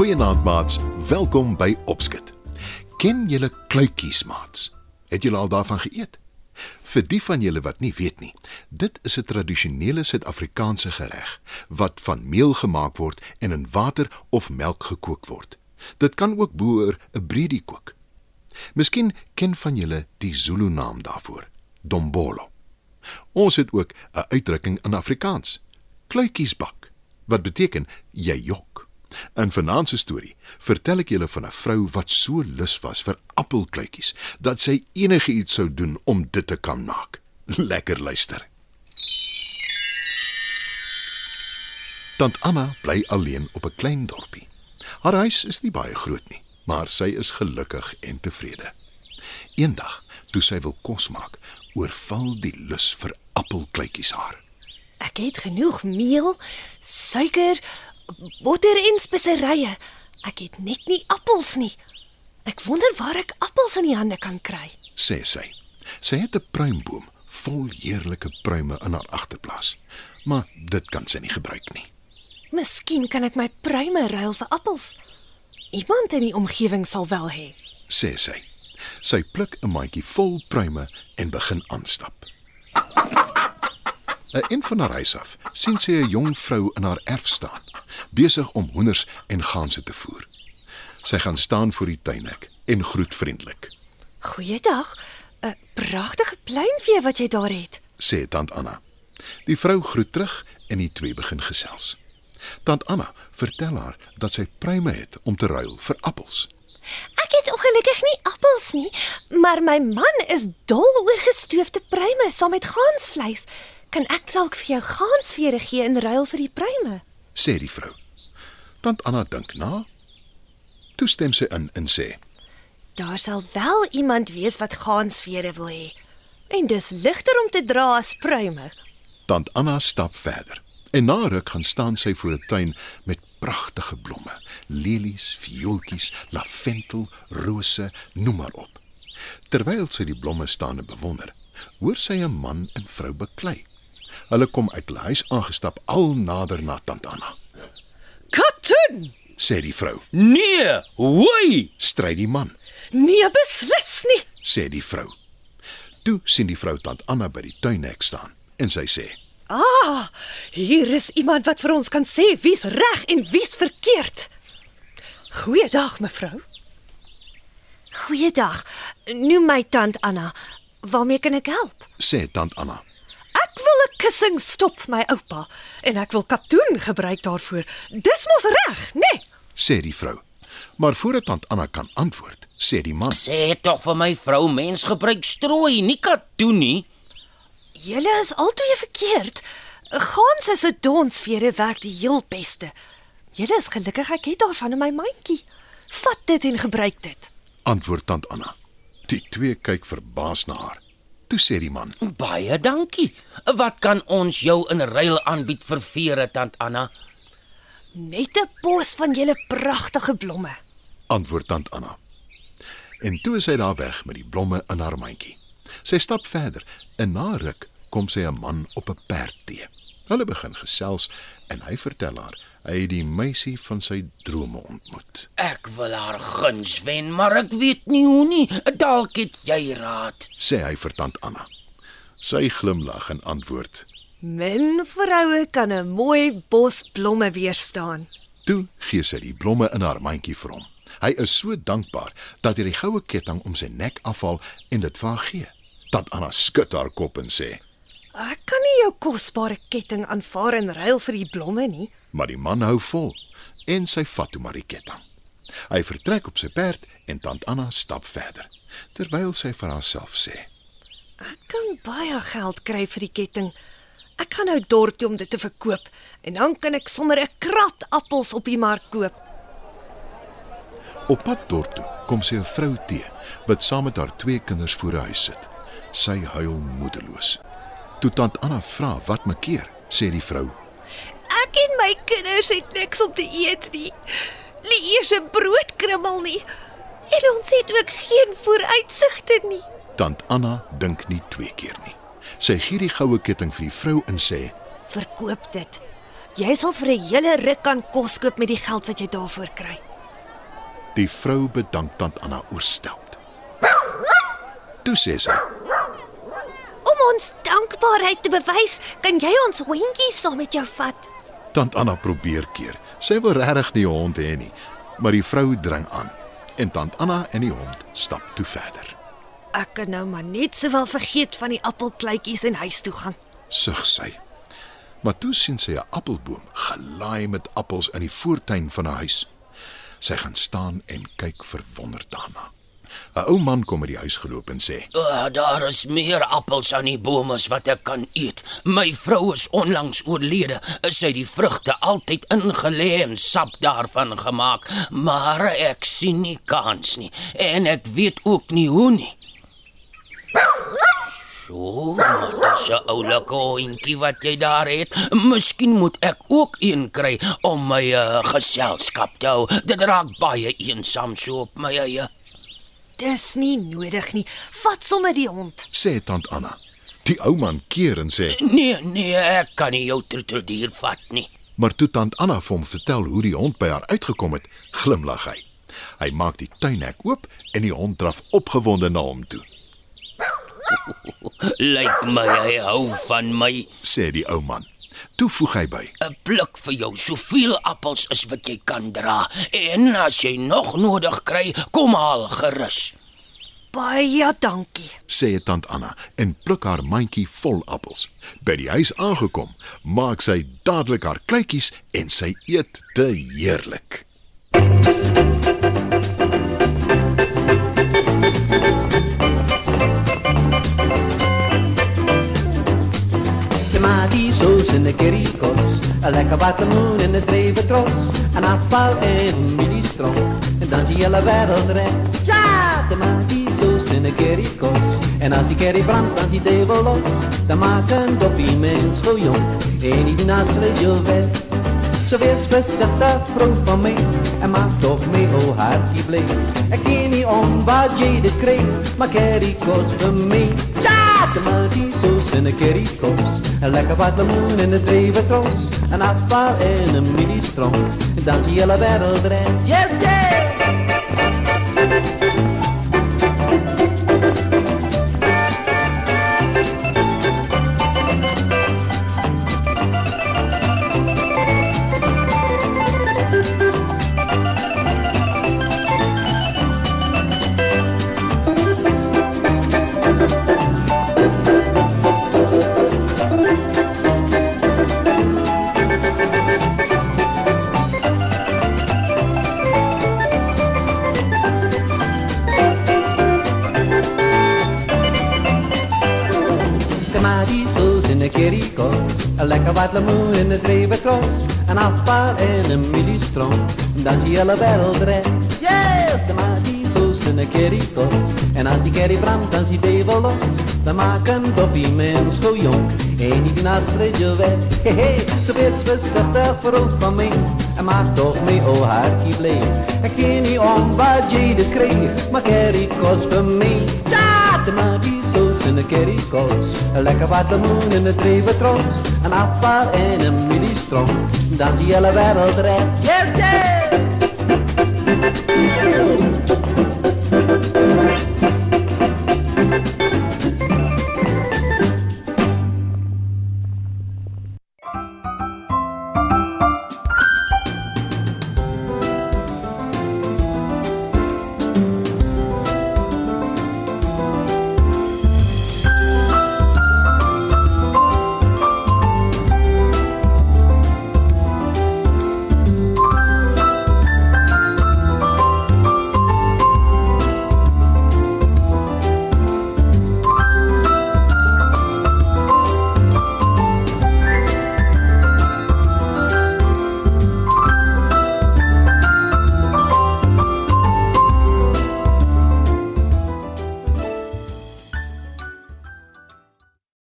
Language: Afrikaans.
Maats, welkom by Opskit. Ken julle kluitjies, maats? Het julle al daarvan geëet? Vir die van julle wat nie weet nie, dit is 'n tradisionele Suid-Afrikaanse gereg wat van meel gemaak word en in water of melk gekook word. Dit kan ook boer 'n breedie kook. Miskien ken van julle die Zulu naam daarvoor, dombolo. Ons het ook 'n uitdrukking in Afrikaans, kluitjiesbak, wat beteken jy jok. In vanaand se storie vertel ek julle van 'n vrou wat so lus was vir appelkluitjies dat sy enigiets sou doen om dit te kan maak. Lekker luister. Tant Anna bly alleen op 'n klein dorpie. Haar huis is nie baie groot nie, maar sy is gelukkig en tevrede. Eendag, toe sy wil kos maak, oorval die lus vir appelkluitjies haar. Ek het genoeg meel, suiker, botter en speserye. Ek het net nie appels nie. Ek wonder waar ek appels in die hande kan kry. sê sy. Sy het 'n pruimboom vol heerlike pruime in haar agterplaas, maar dit kan sy nie gebruik nie. Miskien kan ek my pruime ruil vir appels. Iemand in die omgewing sal wel hê. sê sy. Sy pluk 'n mandjie vol pruime en begin aanstap. 'n Een van haar huis af sien sy 'n jong vrou in haar erf staan, besig om hoenders en ganse te voer. Sy gaan staan voor die tuinhek en groet vriendelik. Goeiedag. 'n Pragtige pluimvee wat jy daar het. sê tant Anna. Die vrou groet terug en die twee begin gesels. Tant Anna vertel haar dat sy pruime het om te ruil vir appels. Ek het ongelukkig nie appels nie, maar my man is dol oor gestoofde pruime saam met gaansvleis. Kan ek dalk vir jou gaansvere gee in ruil vir die pruime? sê die vrou. Tant Anna dink na. Toe stem sy in en sê: Daar sal wel iemand wees wat gaansvere wil hê. En dis ligter om te dra as pruime. Tant Anna stap verder. En na ruk gaan staan sy voor 'n tuin met pragtige blomme, lelies, viooltjies, lavendel, rose, noem maar op. Terwyl sy die blomme staan en bewonder, hoor sy 'n man en vrou beklei. Hulle kom uit hulle huis aangestap al nader na tant Anna. Katoen! Sê die vrou. Nee, hoi! Stry die man, Nee, beslis nie. sê die vrou. Toe sien die vrou tant Anna by die tuinhek staan en sy sê: Ah, hier is iemand wat vir ons kan sê wie's reg en wie's verkeerd. Goeiedag, mevrou. Goeiedag. Noem my tant Anna. Waarmee kan ek help? sê tant Anna. 'n kussing stop vir my oupa en ek wil katoen gebruik daarvoor. Dis mos reg, né? Nee? sê die vrou. Maar voordat tant Anna kan antwoord, sê die man: Sê tog vir my vrou, mens gebruik strooi, nie katoen nie. Julle is albei verkeerd. Ganse se donsvere werk die heel beste. Julle is gelukkig ek het daarvan in my mandjie. Vat dit en gebruik dit. Antwoord tant Anna. Die twee kyk verbaas na haar. Toe sê die man: Baie dankie. Wat kan ons jou in ruil aanbied vir vere, tant Anna? Net 'n bos van julle pragtige blomme. Antwoord tant Anna. En toe is sy daar weg met die blomme in haar mandjie. Sy stap verder en na ruk kom sy 'n man op 'n perd te. Hulle begin gesels en hy vertel haar hy het die meisie van sy drome ontmoet. Ek wil haar guns wen, maar ek weet nie hoe nie. Dalk het jy raad. Sê hy vir tant Anna. Sy glimlag en antwoord: Min vroue kan 'n mooi bos blomme weerstaan. Toe gee sy die blomme in haar mandjie vir hom. Hy is so dankbaar dat hy die goue ketting om sy nek afhaal en dit vir haar gee. Tant Anna skud haar kop en sê: Ek kan nie jou kosbare ketting aanvaar en ruil vir die blomme nie. Maar die man hou vol en sy vat toe maar die ketting. Hy vertrek op sy perd en tant Anna stap verder terwyl sy vir haarself sê: Ek kan baie geld kry vir die ketting. Ek gaan nou dorp toe om dit te verkoop en dan kan ek sommer 'n krat appels op die mark koop. Op pad dorp toe kom sy 'n vrou te wat saam met haar twee kinders voor 'n huis sit. Sy huil moedeloos. Toe tant Anna vra wat maak, sê die vrou: Ek en my kinders het niks om te eet nie. Nie eers 'n broodkrummel nie. En ons het ook geen vooruitsigte nie. Tant Anna dink nie twee keer nie. Sy gee die goue ketting vir die vrou en sê: Verkoop dit. Jy sal vir 'n hele ruk kan kos koop met die geld wat jy daarvoor kry. Die vrou bedank tant Anna oorstelp. Toe sê sy: ons dankbaarheid te bewys, kan jy ons hondjie saam met jou vat. Tant Anna probeer keer. Sy wil regtig nie 'n hond hê nie, maar die vrou dring aan en tant Anna en die hond stap toe verder. Ek kan nou maar net sowel vergeet van die appelkluitjies en huis toe gaan. Sug sy. Maar toe sien sy 'n appelboom gelaai met appels in die voortuin van 'n huis. Sy gaan staan en kyk verwonderd daarna. 'n Ou man kom uit die huis geloop en sê: Uh, daar is meer appels aan die bome as wat ek kan eet. My vrou is onlangs oorlede. Sy het die vrugte altyd ingelê en sap daarvan gemaak, maar ek sien nie kans nie en ek weet ook nie hoe nie. Maar dis 'n oulike hondjie wat jy daar het. Miskien moet ek ook een kry om my uh, geselskap te hou. Dit raak baie eensaam so op my eie. Dis nie nodig nie. Vat sommer die hond. sê tant Anna. Die ou man keer en sê: Nee, nee, ek kan nie jou troeteldier vat nie. Maar toe tant Anna vir hom vertel hoe die hond by haar uitgekom het, glimlag hy. Hy maak die tuinhek oop en die hond draf opgewonde na hom toe. Lyk my hy hou van my. Sê die ou man. Toe voeg hy by: 'n Pluk vir jou soveel appels as wat jy kan dra. En as jy nog nodig kry, kom haal gerus. Baie dankie. sê tant Anna en pluk haar mandjie vol appels. By die huis aangekom, maak sy dadelik haar kleutjies en sy eet te heerlik. Tomatissos en de kerikos, een lekker watermeloen en de dreventroos, een afval en een ministron, en dan zie je hele wereld recht. Ja, tomatissos en de kerikos, en als die kerry brandt, dan zie de wel los, dan maakt een doppie mens zo jong, en die nasselen je weg. Zo wees bezet de vrouw van mij, en maakt toch mee o hartje blij. Ik ken niet om wat je dit kreeg, maar kerikos voor mij. Ja! Tomatissos en een kerikos. Een lekker wat lemoen en een dreventroos. Een afval en een mini-stroom. Dan zie je hele wereld recht. Yes, yes! Tomatissos en een kerikos. Een lekker wat lemoen en een dreventroos. Een afval en een mini-stroom. Dan zie je hele wereld recht. Yes, tomatissos en een kerikos. En als die kerry brandt, dan zie je wel los. Dan maakt een doppie mens zo jong. En die naast je weg. Hey, hey, zo weet bezet de vrouw van mij. En maakt toch mee, oh hartje blij. Ik ken niet om wat je dit kreeg. Maar kerikos voor mij. Ja, tomatissos en een kerikos. Een lekker wat lemoen en een dreventroos. Een afval en een mini-stroom. Dan zie je hele wereld recht. Yes, yes!